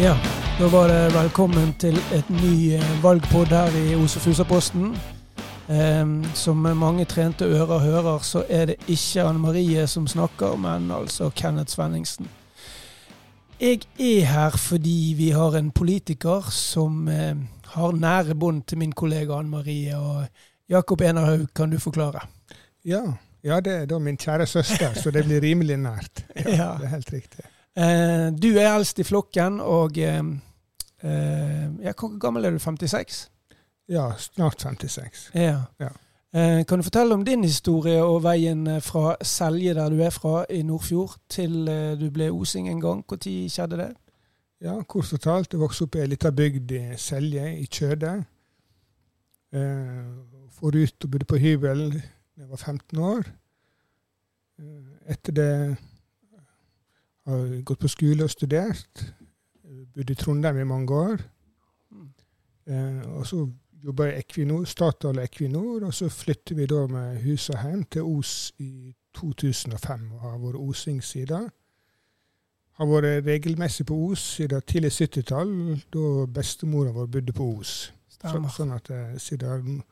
Ja, da var det velkommen til et ny eh, valgpod her i Os og Fusa-posten. Ehm, som mange trente ører hører, så er det ikke Anne Marie som snakker, men altså Kenneth Svenningsen. Jeg er her fordi vi har en politiker som eh, har nære bånd til min kollega Anne Marie. Og Jakob Enerhaug, kan du forklare? Ja, ja, det er da min kjære søster, så det blir rimelig nært. Ja, Ja. Det er helt riktig. Eh, du er eldst i flokken, og eh, eh, ja, Hvor gammel er du? 56? Ja, snart 56. Ja. Ja. Eh, kan du fortelle om din historie og veien fra Selje, der du er fra, i Nordfjord, til du ble osing en gang? Når skjedde det? Ja, kort fortalt, jeg vokste opp i ei lita bygd i Selje, i Kjøde. Eh, for ut og bodde på hybel da jeg var 15 år. Etter det har gått på skole og studert. Bodd i Trondheim i mange år. Eh, og så jobba jeg i Equinor, Statoil og Equinor, og så flyttet vi da med hus og hjem til Os i 2005 og har vært osing siden. Har vært regelmessig på Os siden tidlig 70-tall, da bestemora vår bodde på Os. Så, sånn at eh, siden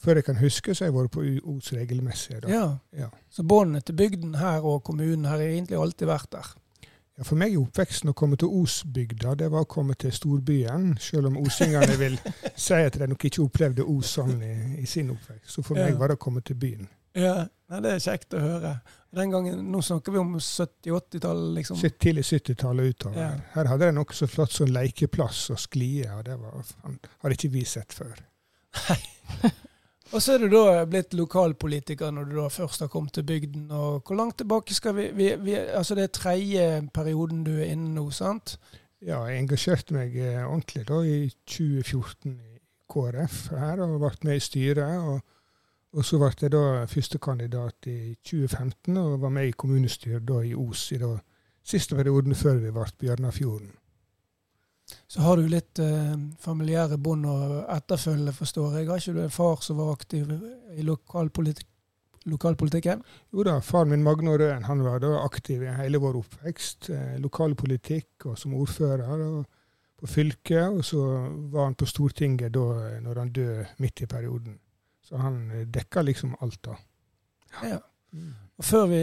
Før jeg kan huske, så har jeg vært på Os regelmessig. Ja. Ja. Så båndet til bygden her og kommunen her har egentlig alltid vært der. Ja, for meg er oppveksten å komme til Osbygda, det var å komme til storbyen. Selv om osingene vil si at de nok ikke opplevde Os sånn i, i sin oppvekst. Så for Ja. meg var det å komme til byen. Ja, Nei, Det er kjekt å høre. Den gangen, Nå snakker vi om 70-80-tallet, liksom. Tidlig 70-tallet og utover. Ja. Her hadde de nokså flott som lekeplass og sklie, og det var, hadde ikke vi sett før. Og så er du da blitt lokalpolitiker når du da først har kommet til bygden. og Hvor langt tilbake skal vi, vi, vi Altså Det er tredje perioden du er inne nå, sant? Ja, jeg engasjerte meg eh, ordentlig da i 2014 i KrF her, og ble med i styret. Og, og så ble jeg da førstekandidat i 2015 og var med i kommunestyret da i Os i da siste perioden før vi ble Bjørnafjorden. Så har du litt eh, familiære bånd og etterfølge, forstår jeg. Har ikke du en far som var aktiv i lokalpolitik lokalpolitikken? Jo da, far min Magne Røen han var da aktiv i hele vår oppvekst. Eh, lokalpolitikk og som ordfører og på fylket. Og så var han på Stortinget da eh, når han døde midt i perioden. Så han eh, dekka liksom alt da. Ja. Ja. Og før vi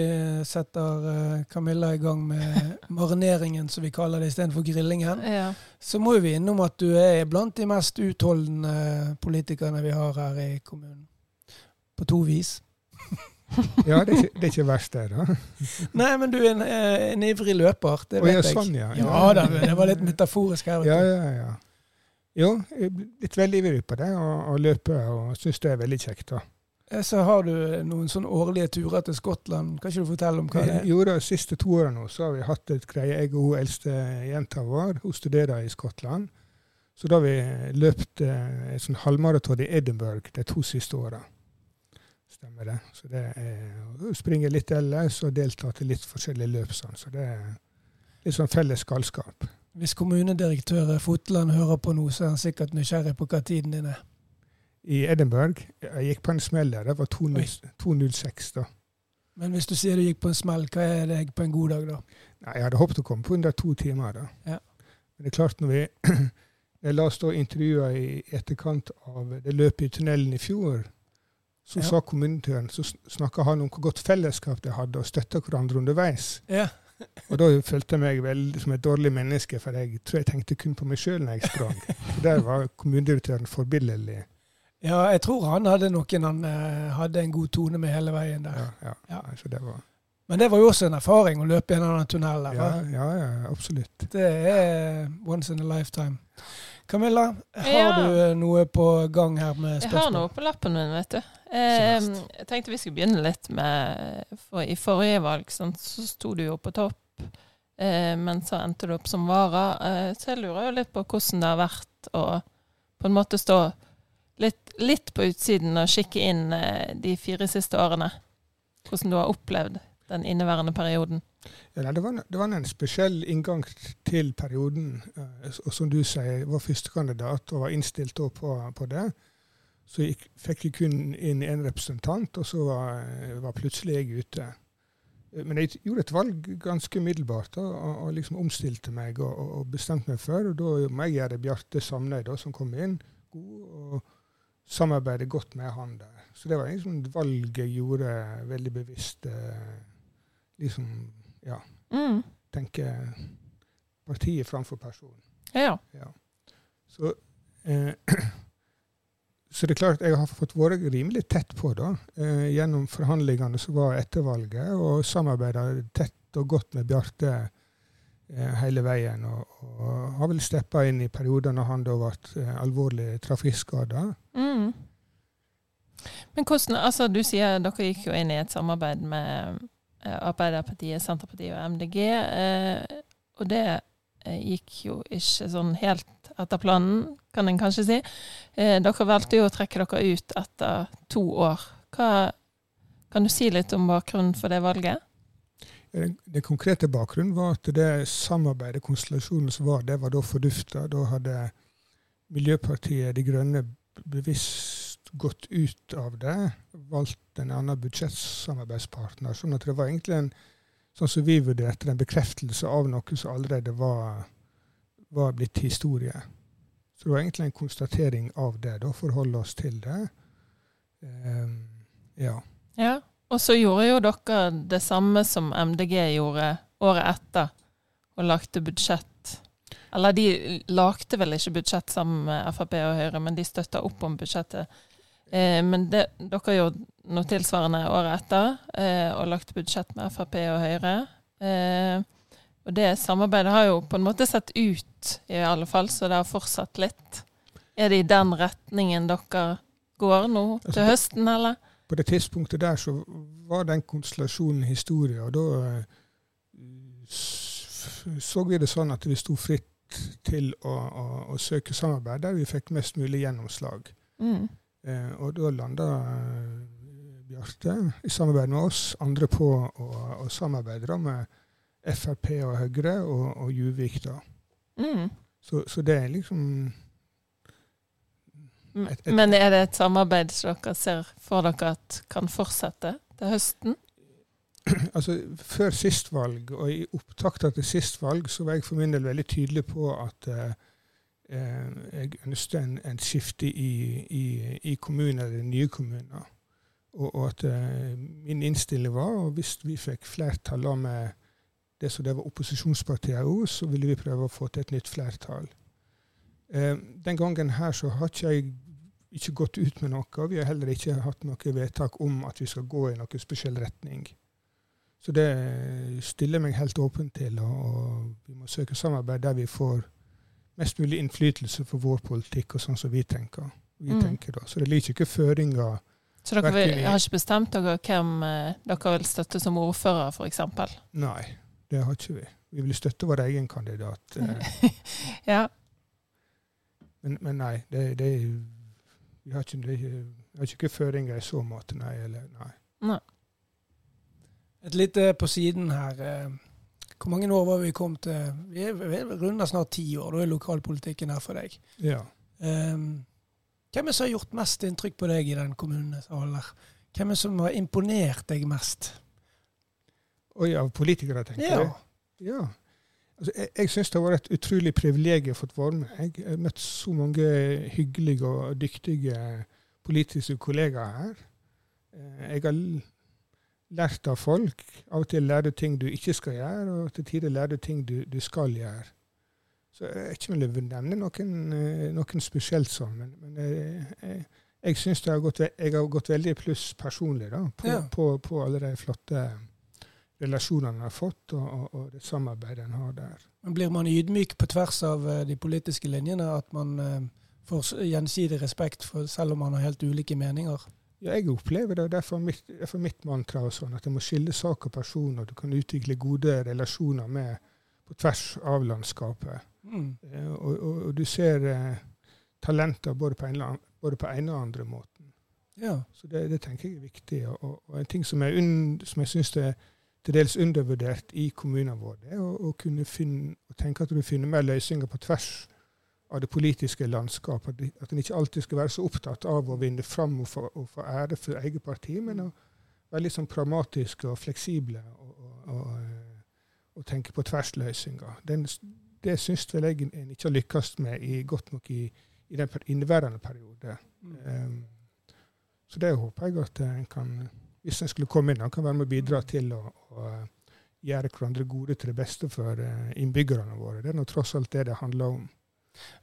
setter eh, Camilla i gang med marineringen, som vi kaller det istedenfor grillingen, Ja. så må vi innom at du er blant de mest utholdende politikerne vi har her i kommunen. På to vis. Ja, det er ikke, det er ikke verst, det. da. Nei, men du er en, eh, en ivrig løper, det vet jeg. sånn, ja. Ja da, det var litt metaforisk her. vet Ja, ja, ja. Jo, jeg er blitt veldig ivrig på det, og, og løpe, og syns det er veldig kjekt. da. Eh, Så har du noen sånne årlige turer til Skottland. Kan ikke du fortelle om hva det er? Jo, de siste to årene nå, så har vi hatt et greie. Jeg og hun eldste jenta vår hun studerer i Skottland. Så da har vi løpt eh, et sånn halvmaraton i Edinburgh de to siste åra. Stemmer det. Så det er å springe litt ellers og deltar til litt forskjellige løp. Sånn. Så det er litt sånn felles galskap. Hvis kommunedirektør Fotland hører på nå, så er han sikkert nysgjerrig på hva tiden din er. I Edinburgh jeg gikk på en smell der. Det var 2.06, 2.06 da. Men hvis du sier du gikk på en smell, hva er det på en god dag, da? Nei, jeg hadde håpet å komme på under to timer. da. Ja. Men det er klart, når vi Jeg la oss da intervjue i etterkant av det løpet i tunnelen i fjor. Så Ja. sa kommunetøren, så snakka han om hvor godt fellesskap de hadde, og støtta hverandre underveis. Ja. Og da følte jeg meg veldig som et dårlig menneske, for jeg tror jeg tenkte kun på meg sjøl når jeg sprang. Så der var kommunedirektøren forbilledlig. Ja, jeg tror han hadde noen han eh, hadde en god tone med hele veien der. Ja, ja. Ja. Altså, det var, Men det var jo også en erfaring å løpe gjennom den tunnelen. ja, ja, ja, absolutt. Det er once in a lifetime. Camilla, har Ja. du eh, noe på gang her med spørsmål? Jeg har noe på lappen min, vet du. Eh, jeg tenkte vi skulle begynne litt med For i forrige valg sant, så sto du jo på topp, eh, men så endte du opp som vara. Eh, så jeg lurer jo litt på hvordan det har vært å på en måte stå litt, litt på utsiden og kikke inn eh, de fire siste årene. Hvordan du har opplevd den inneværende perioden. Ja, det, var, det var en spesiell inngang til perioden. eh, Og som du sier, var førstekandidat og var innstilt på, på det. Så jeg, fikk vi kun inn én representant, og så var, var plutselig jeg ute. Men jeg gjorde et valg ganske umiddelbart og, og liksom omstilte meg og, og, bestemte meg for. og Da må jeg gjøre Bjarte Samnøy, som kom inn, god, og samarbeide godt med han der. Så det var liksom et valg jeg gjorde veldig bevisst. Eh, liksom, ja Mm. Tenke partiet framfor personen. Ja. Ja. Så, eh, så det er klart jeg har fått vært rimelig tett på da, eh, gjennom forhandlingene som var etter valget, og samarbeida tett og godt med Bjarte eh, hele veien. Og, og har vel steppa inn i perioder når han da ble eh, alvorlig trafikkskada. Mm. Men hvordan, altså Du sier dere gikk jo inn i et samarbeid med eh, Arbeiderpartiet, Senterpartiet og MDG. Eh, og det eh, gikk jo ikke sånn helt etter planen, kan en kanskje si. Dere valgte jo å trekke dere ut etter to år. Hva, kan du si litt om bakgrunnen for det valget? Den, den konkrete bakgrunnen var at det samarbeidet, konstellasjonen som var, det var da fordufta. Da hadde Miljøpartiet De Grønne bevisst gått ut av det, valgt en annen budsjettsamarbeidspartner. Sånn at det var egentlig en, sånn som vi vurderte, en bekreftelse av noe som allerede var, var blitt historie. Så det var egentlig en konstatering av det, da, forholde oss til det. Um, ja. Ja, og så gjorde jo dere det samme som MDG gjorde året etter, og lagde budsjett. Eller de lagde vel ikke budsjett sammen med Frp og Høyre, men de støtta opp om budsjettet. Eh, men det, dere gjorde noe tilsvarende året etter, eh, og lagt budsjett med Frp og Høyre. Eh, og det samarbeidet har jo på en måte sett ut, i alle fall, så det har fortsatt litt. Er det i den retningen dere går nå til høsten, eller? på det tidspunktet der så var den konstellasjonen historie, og da uh, så vi det sånn at vi sto fritt til å, å, å, søke samarbeid der vi fikk mest mulig gjennomslag. Mm. Eh, og da landa uh, Bjarte i samarbeid med oss andre på å, å samarbeide da, med Frp og Høyre og, og Juvik. da. Mm. Så, så det er liksom et, et, Men er det et samarbeid som dere ser for dere at kan fortsette til høsten? Altså, Før sist valg, og i opptakta til sist valg, så var jeg for min del veldig tydelig på at eh, jeg ønsket en, en skifte i, i, i kommuner, eller nye kommuner. Og, og at eh, min innstilling var, og hvis vi fikk flertall med det som det var opposisjonspartiet òg, så ville vi prøve å få til et nytt flertall. Eh, den gangen her så har ikke jeg ikke gått ut med noe. og Vi har heller ikke hatt noe vedtak om at vi skal gå i noen spesiell retning. Så det stiller meg helt åpen til, og vi må søke samarbeid der vi får mest mulig innflytelse for vår politikk og sånn som vi tenker. Vi mm. tenker da. Så det ligger ikke føringer Så dere vil, har ikke bestemt dere hvem eh, dere vil støtte som ordfører, f.eks.? Nei, det har ikke vi. Vi vil støtte vår egen kandidat. ja. Men, men nei, det, det vi har ikke, vi har ikke føringer i så måte, nei. Eller, nei. nei. Et lite på siden her. Eh, hvor mange år var vi kommet til? Vi er runder snart ti år. Da er lokalpolitikken her for deg. Ja. Um, hvem er som har gjort mest inntrykk på deg i den kommunen? Hvem er som har imponert deg mest? Oi, av politikere, tenker ja. jeg? Ja. Altså, jeg jeg syns det har vært et utrolig privilegium å få være med. Jeg har møtt så mange hyggelige og dyktige politiske kollegaer her. Eh, jeg har lært av folk. Av og til lærer du ting du ikke skal gjøre, og til tider lærer du ting du, du, skal gjøre. Så jeg er ikke vil nevne noen, eh, noen spesielt sånn, men, men jeg, jeg, jeg syns jeg har gått veldig i pluss personlig da, på, ja. på, på alle de flotte relasjonene en har fått, og, og, og, det samarbeidet en har der. Men Blir man ydmyk på tvers av eh, de politiske linjene? At man uh, får gjensidig respekt for, selv om man har helt ulike meninger? Ja, jeg opplever det. Derfor mitt, derfor mitt mantra og sånn, at det må skille sak og person, og du kan utvikle gode relasjoner med på tvers av landskapet. Mm. Uh, og, og, du ser eh, talenter både på en, både på en og andre måten. Ja. Så det, det, tenker jeg er viktig. Og, og en ting som, er un, som jeg syns er til dels undervurdert i kommunene våre. Det å, å kunne finne, å tenke at du finner mer løsninger på tvers av det politiske landskapet. At en ikke alltid skal være så opptatt av å vinne fram og få, og få ære for eget parti, men å være litt sånn pragmatiske og fleksible og, og, og tenke på tversløsninger. Den, det syns vel jeg en ikke har lykkes med i, godt nok i, i den inneværende periode. Mm. Um, så det håper jeg at en kan, hvis en skulle komme inn, kan være med å bidra til å, å gjøre hverandre gode til det beste for uh, innbyggerne våre. Det er nå tross alt det det handler om.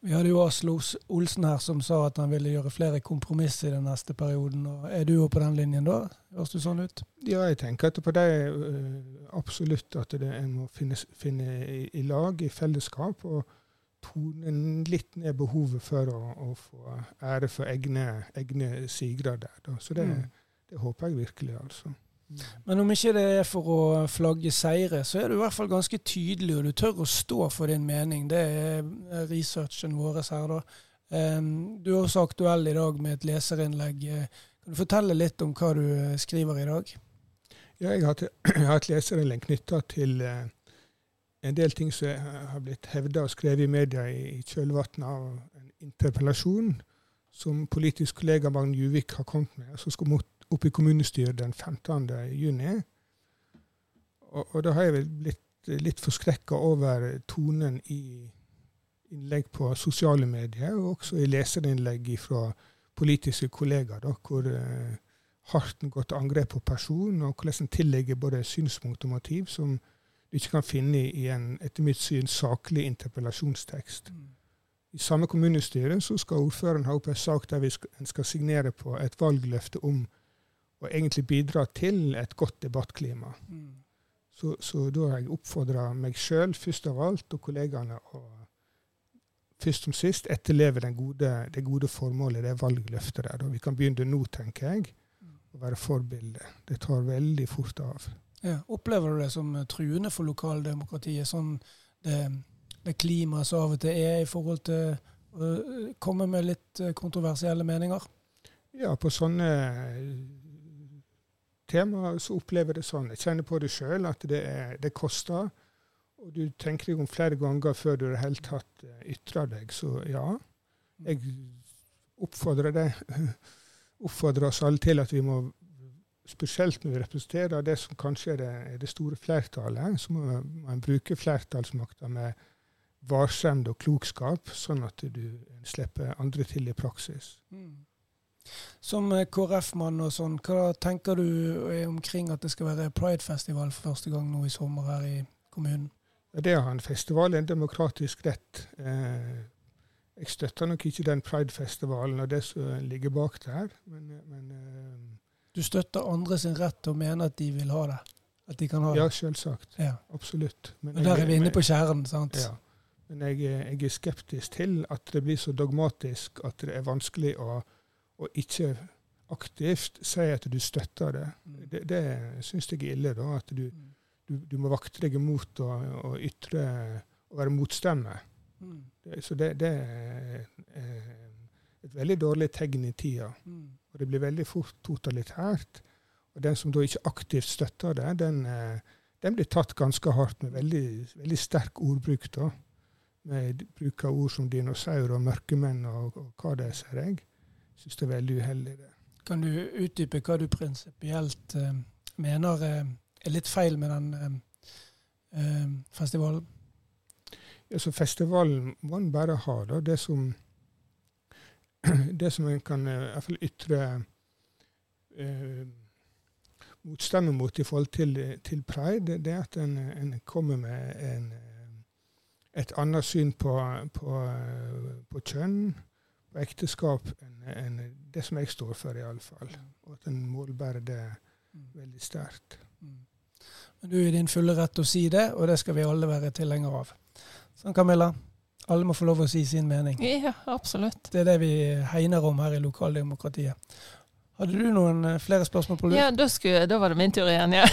Vi hadde jo Aslo Olsen her som sa at han ville gjøre flere kompromisser i den neste perioden. og Er du jo på den linjen da? Høres du sånn ut? Ja, jeg tenker at på det er absolutt at det, en må finne, finne i, i, lag, i fellesskap. og tone litt ned behovet for å, å få ære for egne, egne sigre der. Da. Så det, mm. det håper jeg virkelig, altså. Men om ikke det er for å flagge seire, så er du i hvert fall ganske tydelig, og du tør å stå for din mening. Det er researchen vår her, da. Du er også aktuell i dag med et leserinnlegg. Kan du fortelle litt om hva du skriver i dag? Ja, jeg har, et leserinnlegg knytta til eh, en del ting som har blitt hevda og skrevet i media i kjølvannet av en interpellasjon som politisk kollega Magne Juvik har kommet med, som skal mot oppe i kommunestyret den 15. juni. Og, og da har jeg vel blitt litt forskrekka over tonen i innlegg på sosiale medier, og også i leserinnlegg fra politiske kollegaer, da, hvor uh, hardt en går til angrep på person, og hvordan en tillegger både synspunkt og motiv som du ikke kan finne i en etter mitt syn saklig interpellasjonstekst. Mm. I samme kommunestyre så skal ordføreren ha opp en sak der vi skal, en skal signere på et valgløfte om og egentlig bidra til et godt debattklima. Mm. Så, så, da har jeg oppfordra meg sjøl først av alt, og kollegaene, å først som sist etterleve gode, det gode formålet, det valgløftet der. Og vi kan begynne nå, tenker jeg, å være forbilde. Det tar veldig fort av. Ja, opplever du det som truende for lokaldemokratiet, sånn det, det klimaet som av og til er i forhold til å komme med litt kontroversielle meninger? Ja, på sånne tema, så opplever jeg det sånn. Jeg kjenner på det sjøl, at det, er, det, koster. Og du tenker deg om flere ganger før du i det hele tatt eh, ytrer deg. Så ja, jeg oppfordrer, det, oppfordrer oss alle til at vi må, spesielt når vi representerer det som kanskje er det, er det store flertallet, så må man bruke flertallsmakta med varsomhet og klokskap, sånn at du slipper andre til i praksis. Mm. Som eh, KrF-mann og sånn, hva tenker du eh, omkring at det skal være pridefestival for første gang nå i sommer her i kommunen? Det å ha en festival er en demokratisk rett. Eh, jeg støtter nok ikke den pridefestivalen og det som ligger bak der, men, men Du støtter andre sin rett til å mene at de vil ha det? At de kan ha det? Ja, selvsagt. Ja. Absolutt. Men, men der er vi inne på kjernen, sant? Ja. Men jeg, jeg, er skeptisk til at det blir så dogmatisk at det er vanskelig å og ikke aktivt si at du støtter det, mm. det, det syns jeg er ille. da, At du, mm. du, du må vakte deg mot å, å ytre og være motstemme. Mm. Så det, det, er et veldig dårlig tegn i tida. Mm. Og det blir veldig fort totalitært. Og den som da ikke aktivt støtter det, den, eh, den blir tatt ganske hardt med veldig, veldig sterk ordbruk. da, Med bruk av ord som dinosaur og mørkemenn og, og hva det er, ser jeg syns det er veldig uheldig. det. Kan du utdype hva du prinsipielt eh, mener uh, er litt feil med den eh, festivalen? Ja, så festivalen må en bare ha da, det som det som en kan i hvert fall ytre motstemme mot i forhold til, til pride, det er at en, en kommer med en, et annet syn på, på, på kjønn og ekteskap enn en det som jeg står for, iallfall. Og at en målbærer det mm. veldig sterkt. Mm. Men du er i din fulle rett å si det, og det skal vi alle være tilhengere av. Sånn, Camilla. Alle må få lov å si sin mening. Ja, absolutt. Det er det vi hegner om her i lokaldemokratiet. Hadde du noen eh, flere spørsmål på lur? Ja, da, skulle, da, var det min tur igjen, ja.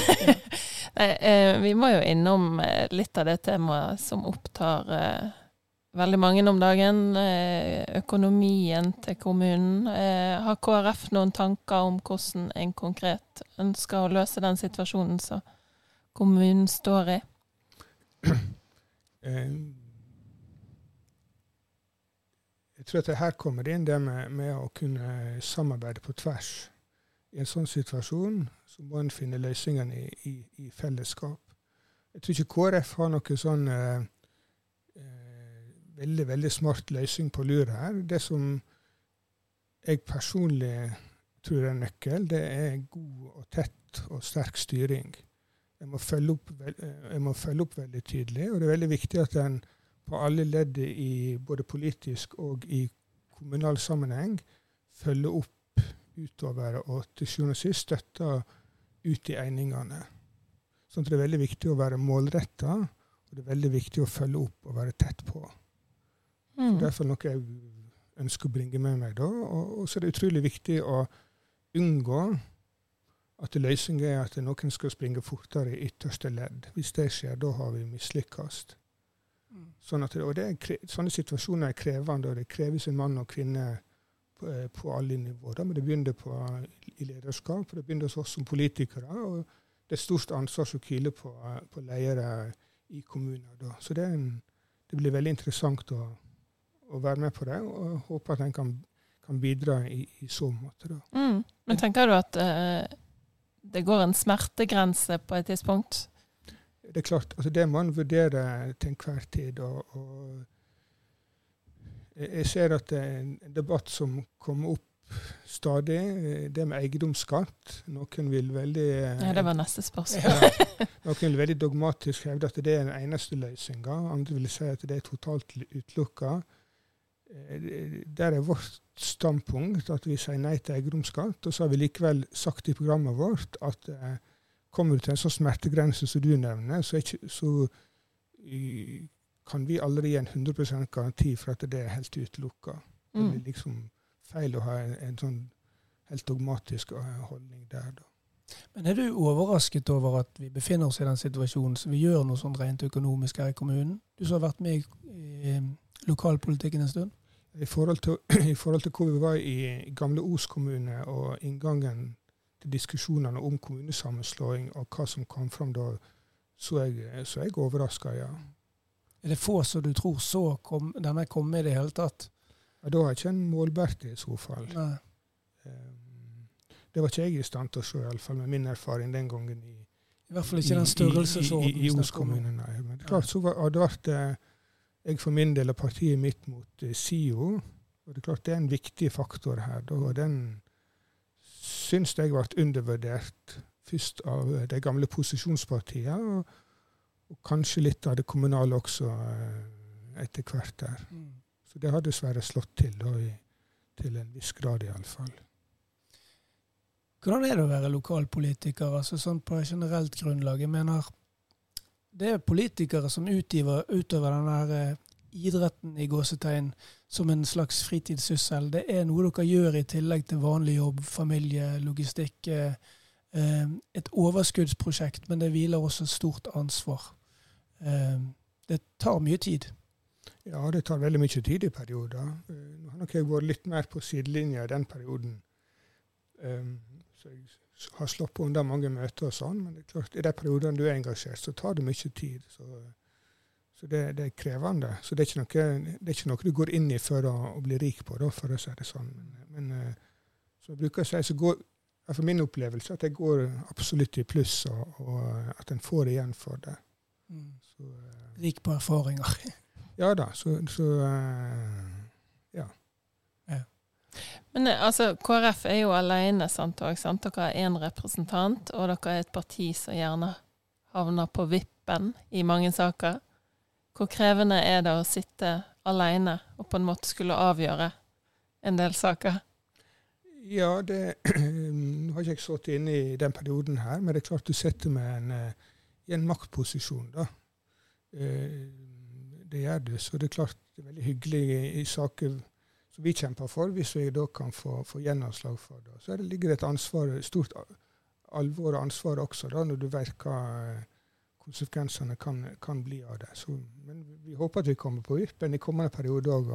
Nei, eh, vi må jo innom eh, litt av det temaet som opptar eh, veldig mange om dagen. Eh, økonomien til kommunen. Eh, har KrF noen tanker om hvordan en konkret ønsker å løse den situasjonen som kommunen står i? Eh, jeg tror at det her kommer inn det med, med å kunne samarbeide på tvers. I en sånn situasjon så må en finne løsningene i, i, i fellesskap. Jeg tror ikke KrF har noe sånn veldig, veldig smart løsning på lur her. Det som jeg personlig tror er nøkkel, det er god og tett og sterk styring. Jeg må følge opp, jeg må følge opp veldig tydelig, og det er veldig viktig at en på alle ledd i både politisk og i kommunal sammenheng følger opp utover og til sjuende og sist støtter ut i einingene. Sånn at det er veldig viktig å være målretta, og det er veldig viktig å følge opp og være tett på. Mm. Det er iallfall noe jeg ønsker å bringe med meg. da, Og, og så er det utrolig viktig å unngå at løsningen er at noen skal springe fortere i ytterste ledd. Hvis det skjer, da har vi mislykkes. Mm. Sånn sånne situasjoner er krevende, og det kreves en mann og kvinne på, eh, på alle nivåer. Men det begynner på, i lederskap, det begynner hos oss som politikere. og Det er stort ansvar som hviler på, på ledere i kommuner. Da. Så det, en, det, blir veldig interessant å, å, være med på det, og håper at en kan, kan bidra i, i, så måte. Mm. Men tenker du at uh det går en smertegrense på et tidspunkt? Det er klart, altså det må man vurdere til enhver tid. Og, og jeg ser at det er en debatt som kommer opp stadig, det med eiendomsskatt. Noen vil veldig Ja, Det var neste spørsmål. ja, noen vil veldig dogmatisk hevde at det er den eneste løsninga. Andre vil si at det er totalt utelukka. Eh, der er vårt standpunkt at vi sier nei til eiendomsskatt. Og så har vi likevel sagt i programmet vårt at eh, kommer du til en sånn smertegrense som du nevner, så, ikke, så i, kan vi aldri gi en 100 garanti for at det er helt utelukka. Mm. Det blir liksom feil å ha en, en sånn helt dogmatisk eh, holdning der. da. Men er du overrasket over at vi befinner oss i den situasjonen så vi gjør noe sånn rent økonomisk her i kommunen? Du som har vært med i, i lokalpolitikken en stund? I forhold, til, I forhold til hvor vi var i gamle Os kommune og inngangen til diskusjonene om kommunesammenslåing og hva som kom fram da, så er jeg, så jeg overraska, ja. Er det få som du tror så kom, denne kommet i det hele tatt? Ja, Da har jeg ikke en målbært i så fall. Nei. Um, det var ikke jeg i stand til å se, iallfall med min erfaring den gangen. I, I hvert fall ikke den størrelsesordenen. I, i, i, i Os kommune, nei. Men klart så var, hadde vært jeg for min del og partiet mitt mot eh, SIO. Og det er klart det er en viktig faktor her. Og den syns jeg ble undervurdert først av de gamle posisjonspartiene, og, og, kanskje litt av det kommunale også eh, etter hvert der. Mm. Så det har dessverre slått til, da, i, til en viss grad iallfall. Hvordan er det å være lokalpolitiker, altså sånn på generelt grunnlag? Jeg mener, det er politikere som utgiver, utøver denne eh, idretten i gåsetegn som en slags fritidssyssel. Det er noe dere gjør i tillegg til vanlig jobb, familie, logistikk. Eh, eh, et overskuddsprosjekt, men det hviler også et stort ansvar. Det tar mye tid. Ja, det tar veldig mye tid i perioder. Nå har nok jeg vært litt mer på sidelinja i den perioden. Så jeg har på unna mange møter og sånn, men det er klart, i de periodene du er engasjert, så tar det mye tid. Så, så det, det, er krevende. Så det er, noe, det er ikke noe du går inn i for å, å bli rik på, da, for å si det sånn. Men, men eh, så jeg bruker å si, så går for min opplevelse at jeg går absolutt i pluss, og, og at en får igjen for det. Mm. Så, uh, rik på erfaringer. ja da. Så, så uh. Men eh, altså, KrF er jo alene, sant, sant? Dere har én representant, og dere er et parti som gjerne havner på vippen i mange saker. Hvor krevende er det å sitte alene og på en måte skulle avgjøre en del saker? Ja, det Nå har ikke jeg stått inne i den perioden her, men det er klart du sitter med en, eh, i en maktposisjon, da. Eh, det gjør du. Så det er klart det er veldig hyggelig i saker som vi kjemper for, hvis vi da kan få, få gjennomslag for det. Så det ligger det et ansvar, stort alvor og ansvar også, da, når du vet hva eh, konsekvensene kan, kan bli av det. Så, men vi håper at vi kommer på vippen i kommende periode òg.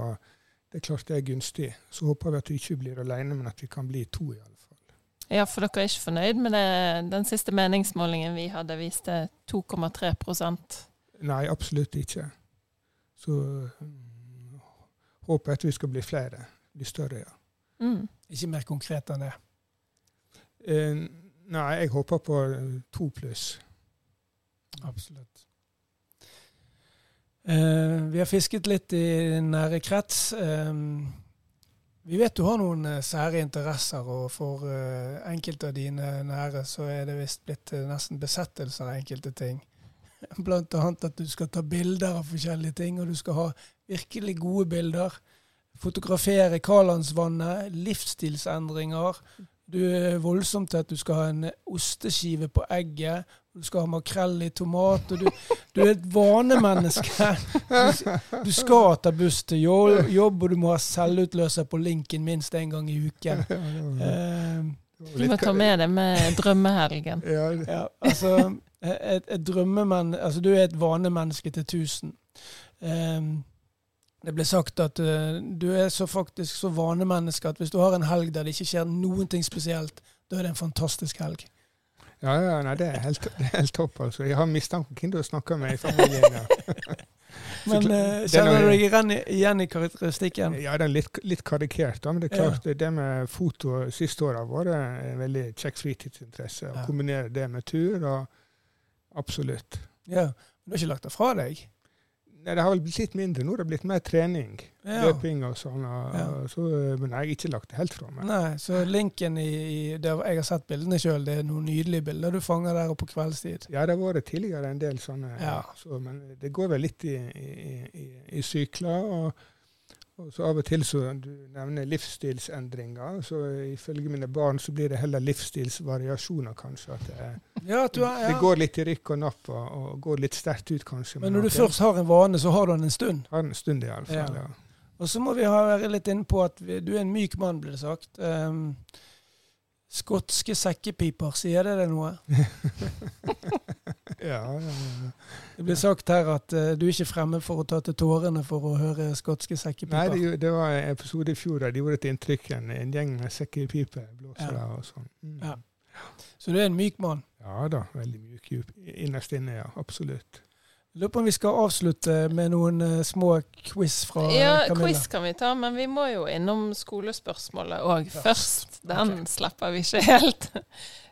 Det er klart det er gunstig. Så håper vi at vi ikke blir alene, men at vi kan bli to, i alle fall. Ja, for dere er ikke fornøyd med det? Den siste meningsmålingen vi hadde, viste 2,3% Nei, absolutt ikke. Så håpet at vi skal bli flere. Bli større, ja. Mm. Ikke mer konkret enn det? Eh, nei, jeg håper på to pluss. Absolutt. Eh, vi har fisket litt i nære krets. Eh, vi vet du har noen eh, sære interesser, og for eh, enkelte av dine nære så er det visst blitt eh, nesten besettelser av enkelte ting. Blant annet at du skal ta bilder av forskjellige ting, og du skal ha virkelig gode bilder. Fotografere Kalandsvannet, livsstilsendringer. Du er voldsomt til at du skal ha en osteskive på egget. Du skal ha makrell i tomat. og Du, du er et vanemenneske. Du, du skal ta buss til jobb, og du må ha selvutløser på linken minst én gang i uken. Eh, Du må ta med det med drømmehelgen. Ja, ja, altså, et, et drømmemenn, altså Du er et vanemenneske til 1000. Um, det ble sagt at uh, du er så faktisk så vanemenneske at hvis du har en helg der det ikke skjer noen ting spesielt, da er det en fantastisk helg. ja, ja nei, det er helt, det er helt topp. altså. Jeg har mistanke om hvem du snakker med i familien. Ja, Men eh, kjenner er- du deg igjen i, igjen i karakteristikken? ja det er litt, litt karikert, da, men det er klart det med foto siste året har vært en veldig kjekk fritidsinteresse. Å kombinere det med tur, og absolutt. Ja. Du har ikke lagt det fra deg? Nei, Det har vel blitt litt mindre. Nå har det blitt mer trening. Ja. Løping og sånn. Ja. så, men jeg har ikke lagt det helt fra meg. Nei, så linken i, i der Jeg har sett bildene sjøl. Det er noen nydelige bilder du fanger der oppe på kveldstid. Ja, det har vært tidligere en del sånne, Ja. så, men det går vel litt i, i, i, i sykler. Og, og så av og til så du nevner livsstilsendringer, så ifølge mine barn så blir det heller livsstilsvariasjoner, kanskje. At det, Ja, er, det går litt i rykk og napp og, og går litt sterkt ut, kanskje. Men når du først har en vane, så har du den en stund. har den en stund, i alle fall. Ja. Ja. Og så må vi ha være litt inne på at vi, du er en myk mann, blir det sagt. Um, skotske sekkepiper, sier det deg noe? Ja, ja, ja. Det blir sagt her at uh, du er ikke fremme for å ta til tårene for å høre skotske Nei, sekkepiper. det, det var en episode i fjor der de gjorde et inntrykk, en, en gjeng med sekkepipeblåsere Ja. og sånn. Mm. Ja. Så du er en myk mann. Ja da, veldig myk innerst inne, ja. Absolutt. Lurer på om vi skal avslutte med noen uh, små quiz fra Ja, Camilla. quiz kan vi ta, men vi må jo innom skolespørsmålet òg Først. først. Den slipper vi ikke helt.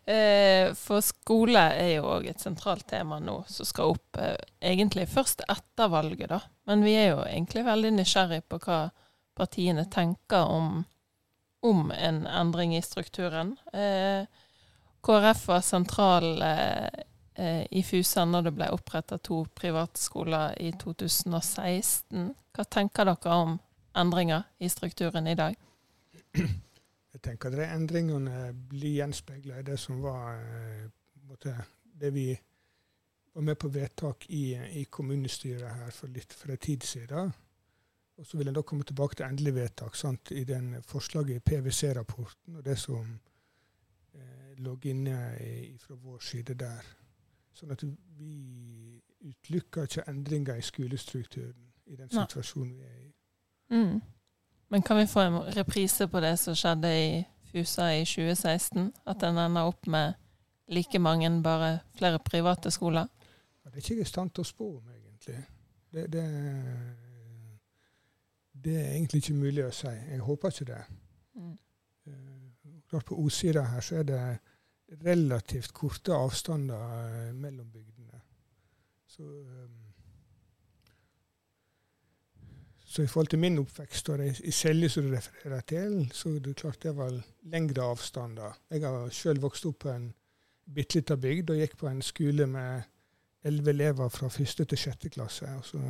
Eh, For skole er jo òg et sentralt tema nå, som skal opp eh, egentlig først etter valget, da. Men vi er jo egentlig veldig nysgjerrig på hva partiene tenker om, om en endring i strukturen. Eh, KrF var sentral eh, eh, i Fusa når det ble oppretta to privatskoler i 2016. Hva tenker dere om endringer i strukturen i dag? Jeg tenker at de endringene blir gjenspeila i det som var eh, det vi var med på vedtak i, i kommunestyret her for litt for en tid siden. Og så vil en da komme tilbake til endelig vedtak sant, i den forslaget i PwC-rapporten og det som eh, lå inne i, fra vår side der. Sånn at vi utelukker ikke endringer i skolestrukturen i den situasjonen vi er i. Mm. Men kan vi få en reprise på det som skjedde i Fusa i 2016? At den ender opp med like mange, bare flere private skoler? Ja, det er ikke jeg i stand til å spå om, egentlig. Det, det, det er egentlig ikke mulig å si. Jeg håper ikke det. Mm. Eh, klart På O-sida her så er det relativt korte avstander eh, mellom bygdene. Så, eh, så i forhold til min oppvekst og i Selje som du refererer til, så er det klart det var lengre avstander. Jeg har sjøl vokst opp på en bitte lita bygd og gikk på en skole med elleve elever fra første til sjette klasse. Så,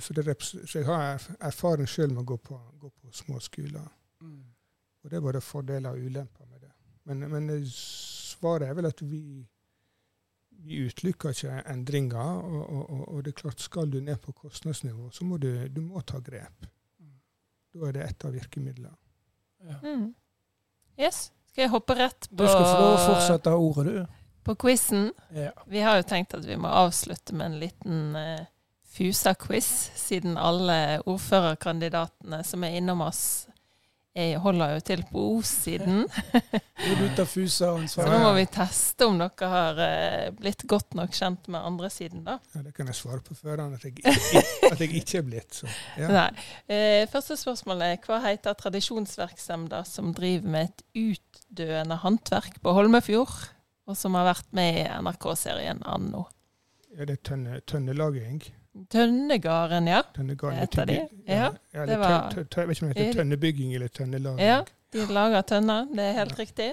så, det, så jeg har erf- erfaring sjøl med å gå på, gå på små skoler. Mm. Og det er både fordeler og ulemper det. Men, men svaret er vel at vi, vi utelukker ikke endringer. Og, og, og, det er klart, skal du ned på kostnadsnivå, så må du, du må ta grep. Da er det ett av virkemidlene. Ja. Mm. Yes. Skal jeg hoppe rett Du på, skal få lov å fortsette ordet, du. på quizen? Ja. Vi har jo tenkt at vi må avslutte med en liten uh, Fusa-quiz, siden alle ordførerkandidatene som er innom oss, er, holder jo til på O-siden. Er Så nå må vi teste om dere har eh, blitt godt nok kjent med andre siden, da. Ja, det kan jeg svare på førhånd at, at jeg ikke er blitt. Så. Ja. Nei. Eh, første spørsmål er hva heter tradisjonsvirksomheter som driver med et utdøende håndverk på Holmefjord, og som har vært med i NRK-serien Anno? Er det tønne, tønnelaging? Tønnegarden, ja. Tønnegarden det Heter de? Ja, Ja, det var- tø- tø- tø- Jeg vet ikke om det heter tønnebygging eller tønnelaging. Ja, de lager tønner. Det er helt riktig.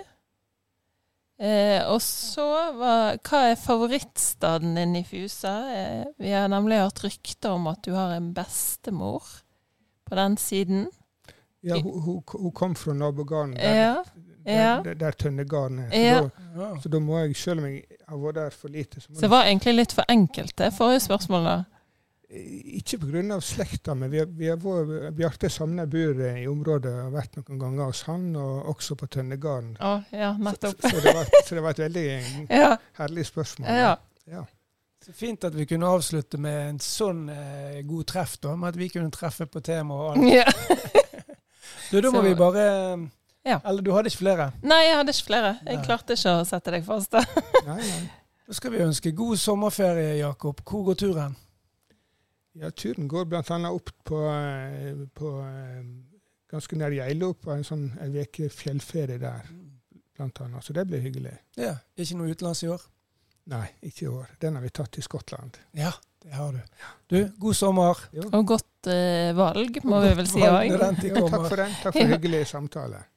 Eh, og så var Hva er favorittstaden din i Fusa? Eh, vi har nemlig hørt rykter om at du har en bestemor på den siden. Ja, hun, hun, hun kom fra nabogarden der, Ja. ja. der, der, der Tønnegarden er. Så, Ja. da, så da må jeg, selv om jeg har vært der for lite så må Så det var egentlig litt for enkelt, det forrige spørsmålet. Ikke pga. slekta, men vi har, vi har vært, Bjarte Samne bor i området og har vært noen ganger hos han, og også på Tønnegarden. Oh, ja, nettopp. så, det var, så det var et veldig Ja. herlig spørsmål. ja. Ja. Så fint at vi kunne avslutte med en sånn eh, god treff, da. Med at vi kunne treffe på tema og alt. ja. Du, da må Så- vi bare Ja. Eller du hadde ikke flere? Nei, jeg hadde ikke flere. Jeg Nei. klarte ikke å sette deg fast. da. Nei, nei. Da skal vi ønske god sommerferie, Jakob. Hvor går turen? Ja, turen går bl.a. opp på, eh, på eh, ganske nær Geilo, på en sånn en uke fjellferie der, blant annet. Så det blir hyggelig. Ja, Ikke noe utenlands i år? Nei, ikke i år. Den har vi tatt i Skottland. Ja, det har du. Du, god sommer. Jo. Og godt uh, valg, må vi vel si òg. takk for den. Takk for hyggelig samtale.